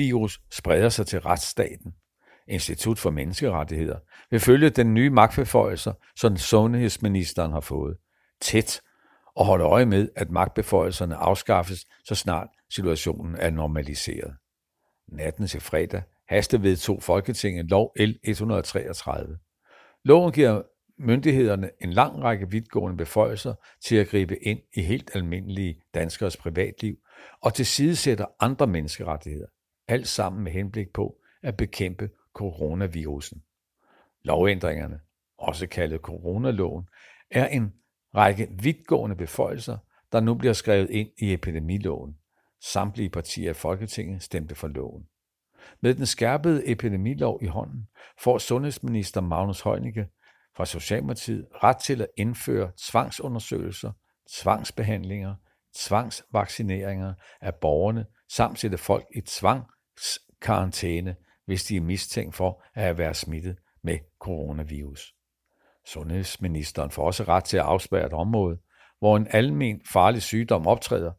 coronavirus spreder sig til retsstaten. Institut for Menneskerettigheder vil følge den nye magtbeføjelser, som sundhedsministeren har fået, tæt og holde øje med, at magtbeføjelserne afskaffes, så snart situationen er normaliseret. Natten til fredag hastevedtog Folketinget lov L 133. Loven giver myndighederne en lang række vidtgående beføjelser til at gribe ind i helt almindelige danskers privatliv og tilsidesætter andre menneskerettigheder, alt sammen med henblik på at bekæmpe coronavirusen. Lovændringerne, også kaldet coronaloven, er en række vidtgående beføjelser, der nu bliver skrevet ind i epidemiloven. Samtlige partier i Folketinget stemte for loven. Med den skærpede epidemilov i hånden får sundhedsminister Magnus Heunicke fra Socialdemokratiet ret til at indføre tvangsundersøgelser, tvangsbehandlinger, tvangsvaccineringer af borgerne samt sætte folk i tvang karantæne, hvis de er mistænkt for at være smittet med coronavirus. Sundhedsministeren får også ret til at afspære et område, hvor en almen farlig sygdom optræder,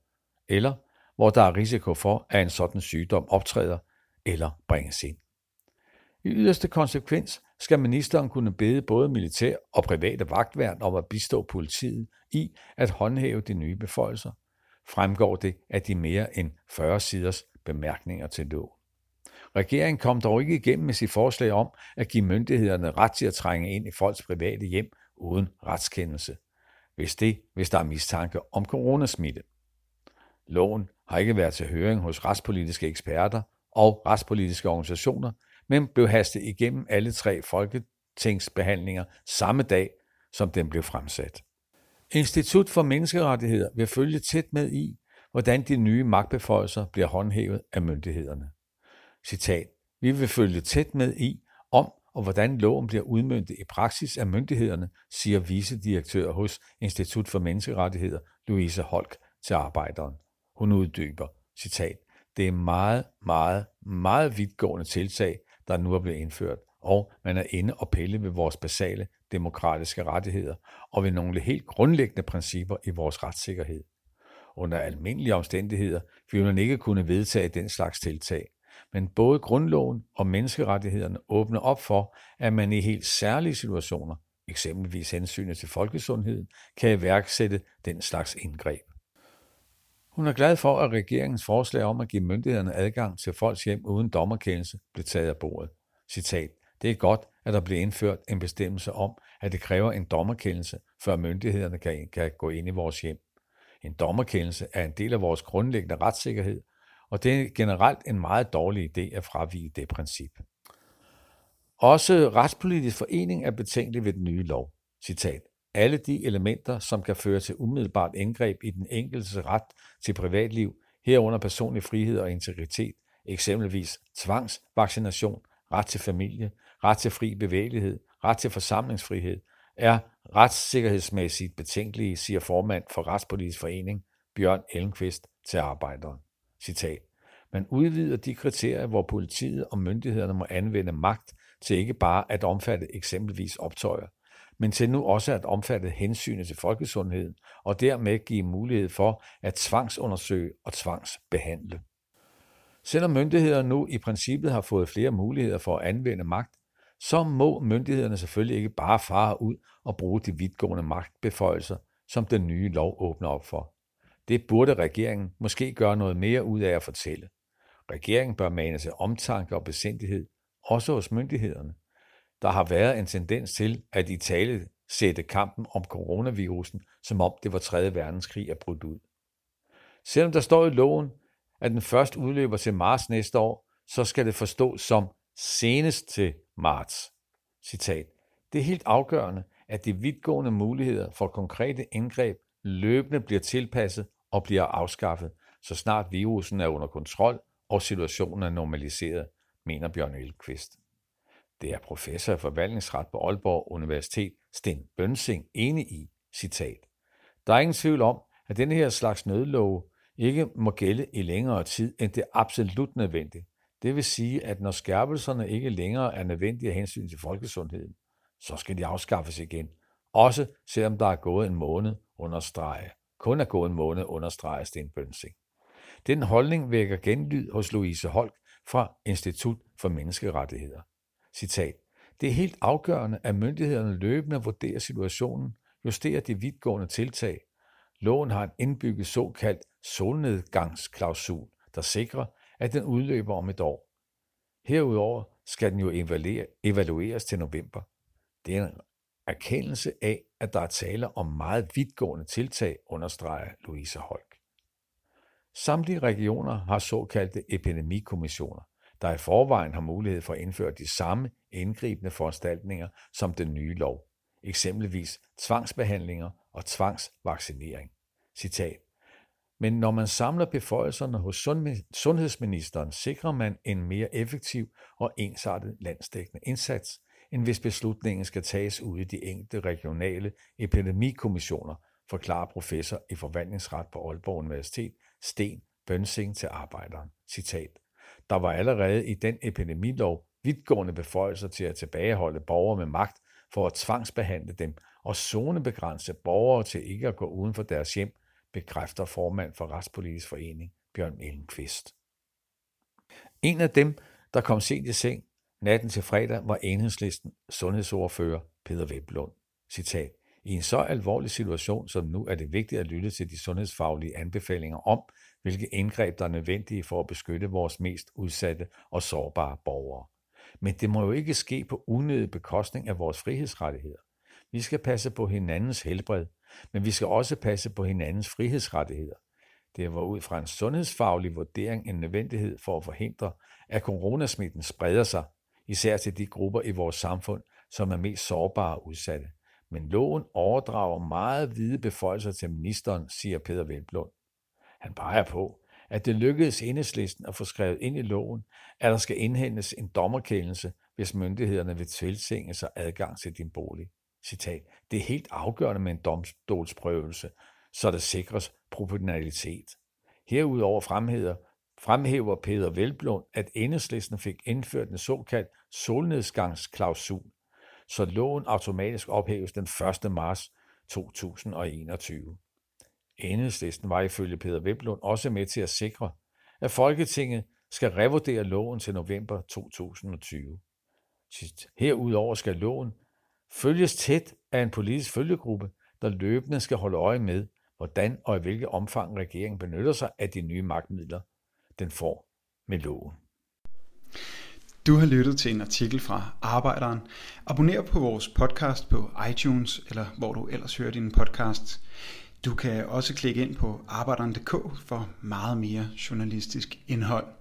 eller hvor der er risiko for, at en sådan sygdom optræder eller bringes ind. I yderste konsekvens skal ministeren kunne bede både militær og private vagtværn om at bistå politiet i at håndhæve de nye beføjelser, fremgår det af de mere end 40 siders bemærkninger til loven. Regeringen kom dog ikke igennem med sit forslag om at give myndighederne ret til at trænge ind i folks private hjem uden retskendelse, hvis det, hvis der er mistanke om coronasmitte. Loven har ikke været til høring hos retspolitiske eksperter og retspolitiske organisationer, men blev hastet igennem alle tre folketingsbehandlinger samme dag, som den blev fremsat. Institut for Menneskerettigheder vil følge tæt med i, hvordan de nye magtbeføjelser bliver håndhævet af myndighederne. Citat. Vi vil følge tæt med i, om og hvordan loven bliver udmyndtet i praksis af myndighederne, siger vicedirektør hos Institut for Menneskerettigheder, Louise Holk, til arbejderen. Hun uddyber, citat, det er meget, meget, meget vidtgående tiltag, der nu er blevet indført, og man er inde og pille ved vores basale demokratiske rettigheder og ved nogle helt grundlæggende principper i vores retssikkerhed. Under almindelige omstændigheder ville man ikke kunne vedtage den slags tiltag, men både grundloven og menneskerettighederne åbner op for, at man i helt særlige situationer, eksempelvis hensynet til folkesundheden, kan iværksætte den slags indgreb. Hun er glad for, at regeringens forslag om at give myndighederne adgang til folks hjem uden dommerkendelse blev taget af bordet. Citat. Det er godt, at der blev indført en bestemmelse om, at det kræver en dommerkendelse, før myndighederne kan, kan gå ind i vores hjem. En dommerkendelse er en del af vores grundlæggende retssikkerhed, og det er generelt en meget dårlig idé at fravige det princip. Også Retspolitisk Forening er betænkelig ved den nye lov. Citat. Alle de elementer, som kan føre til umiddelbart indgreb i den enkeltes ret til privatliv, herunder personlig frihed og integritet, eksempelvis tvangsvaccination, ret til familie, ret til fri bevægelighed, ret til forsamlingsfrihed, er retssikkerhedsmæssigt betænkelige, siger formand for Retspolitisk Forening, Bjørn Ellenqvist, til arbejderen. Citat. Man udvider de kriterier, hvor politiet og myndighederne må anvende magt til ikke bare at omfatte eksempelvis optøjer, men til nu også at omfatte hensynet til folkesundheden og dermed give mulighed for at tvangsundersøge og tvangsbehandle. Selvom myndighederne nu i princippet har fået flere muligheder for at anvende magt, så må myndighederne selvfølgelig ikke bare fare ud og bruge de vidtgående magtbeføjelser, som den nye lov åbner op for. Det burde regeringen måske gøre noget mere ud af at fortælle. Regeringen bør mane til omtanke og besindighed, også hos myndighederne. Der har været en tendens til, at i tale sætte kampen om coronavirusen, som om det var 3. verdenskrig er brudt ud. Selvom der står i loven, at den først udløber til marts næste år, så skal det forstås som senest til marts. Citat. Det er helt afgørende, at de vidtgående muligheder for konkrete indgreb løbende bliver tilpasset og bliver afskaffet, så snart virusen er under kontrol og situationen er normaliseret, mener Bjørn Elkvist. Det er professor i forvaltningsret på Aalborg Universitet, Sten Bønsing, enig i, citat. Der er ingen tvivl om, at denne her slags nødlove ikke må gælde i længere tid, end det er absolut nødvendigt. Det vil sige, at når skærpelserne ikke længere er nødvendige af hensyn til folkesundheden, så skal de afskaffes igen. Også selvom der er gået en måned understrege. Kun er gået en måned understreger Sten Bønsing. Den holdning vækker genlyd hos Louise Holk fra Institut for Menneskerettigheder. Citat. Det er helt afgørende, at myndighederne løbende vurderer situationen, justerer de vidtgående tiltag. Loven har en indbygget såkaldt solnedgangsklausul, der sikrer, at den udløber om et år. Herudover skal den jo evalueres til november. Det er en erkendelse af, at der er tale om meget vidtgående tiltag, understreger Louise Holk. Samtlige regioner har såkaldte epidemikommissioner, der i forvejen har mulighed for at indføre de samme indgribende foranstaltninger som den nye lov, eksempelvis tvangsbehandlinger og tvangsvaccinering. Citat. Men når man samler beføjelserne hos sundhedsministeren, sikrer man en mere effektiv og ensartet landsdækkende indsats, end hvis beslutningen skal tages ude i de enkelte regionale epidemikommissioner, forklarer professor i forvaltningsret på Aalborg Universitet, Sten Bønsing til arbejderen. Citat. Der var allerede i den epidemilov vidtgående beføjelser til at tilbageholde borgere med magt for at tvangsbehandle dem og zonebegrænse borgere til ikke at gå uden for deres hjem, bekræfter formand for Retspolitisk Forening Bjørn Ellenqvist. En af dem, der kom sent i seng natten til fredag, var enhedslisten sundhedsordfører Peter Veblund. Citat. I en så alvorlig situation som nu er det vigtigt at lytte til de sundhedsfaglige anbefalinger om, hvilke indgreb der er nødvendige for at beskytte vores mest udsatte og sårbare borgere. Men det må jo ikke ske på unødig bekostning af vores frihedsrettigheder. Vi skal passe på hinandens helbred, men vi skal også passe på hinandens frihedsrettigheder. Det var ud fra en sundhedsfaglig vurdering en nødvendighed for at forhindre, at coronasmitten spreder sig, især til de grupper i vores samfund, som er mest sårbare og udsatte. Men loven overdrager meget hvide beføjelser til ministeren, siger Peter Velblund. Han peger på, at det lykkedes enhedslisten at få skrevet ind i loven, at der skal indhentes en dommerkendelse, hvis myndighederne vil tilsinge sig adgang til din bolig. Citat. Det er helt afgørende med en domstolsprøvelse, så der sikres proportionalitet. Herudover fremhæver, fremhæver Peter Velblund, at enhedslisten fik indført en såkaldt solnedgangsklausul, så loven automatisk ophæves den 1. marts 2021. Enhedslisten var ifølge Peter Velblom også med til at sikre, at Folketinget skal revurdere loven til november 2020. Herudover skal loven følges tæt af en politisk følgegruppe, der løbende skal holde øje med, hvordan og i hvilket omfang regeringen benytter sig af de nye magtmidler, den får med loven. Du har lyttet til en artikel fra Arbejderen. Abonner på vores podcast på iTunes, eller hvor du ellers hører din podcast. Du kan også klikke ind på arbejderen.dk for meget mere journalistisk indhold.